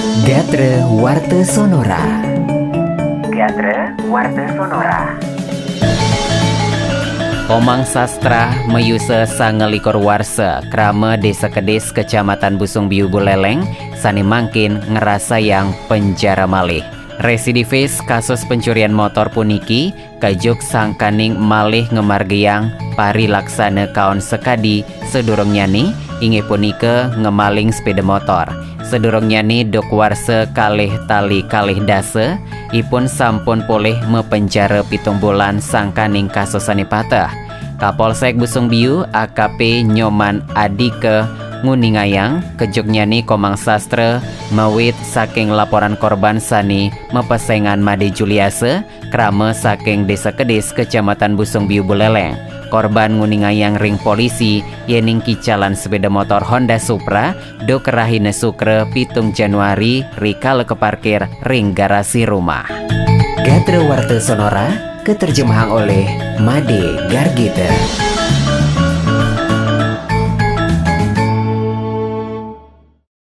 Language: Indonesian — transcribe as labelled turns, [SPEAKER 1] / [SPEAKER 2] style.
[SPEAKER 1] Gatre Warte Sonora. Gatre Warte Sonora. Komang Sastra Meyuse Sangelikor Warse Krame Desa Kedis Kecamatan Busung Biu Buleleng Sani Mangkin ngerasa yang penjara malih. Residivis kasus pencurian motor puniki kajuk sangkaning malih ngemargiang pari laksana kaon sekadi sedurung nyani inge punike ngemaling sepeda motor sedurung nyani dok warse kalih tali kalih dase ipun sampun poleh mepenjara pitung bulan sangkaning kasus sanipata Kapolsek Busung Biu AKP Nyoman Adike nguningayang nih Komang Sastra mawit saking laporan korban Sani mepesengan Made Juliase krame saking Desa Kedis Kecamatan Busung Biu Buleleng korban nguningayang ring polisi yening kicalan sepeda motor Honda Supra do kerahine sukre pitung Januari rikal ke parkir ring garasi rumah. Gatre Warte Sonora keterjemahan oleh Made Gargita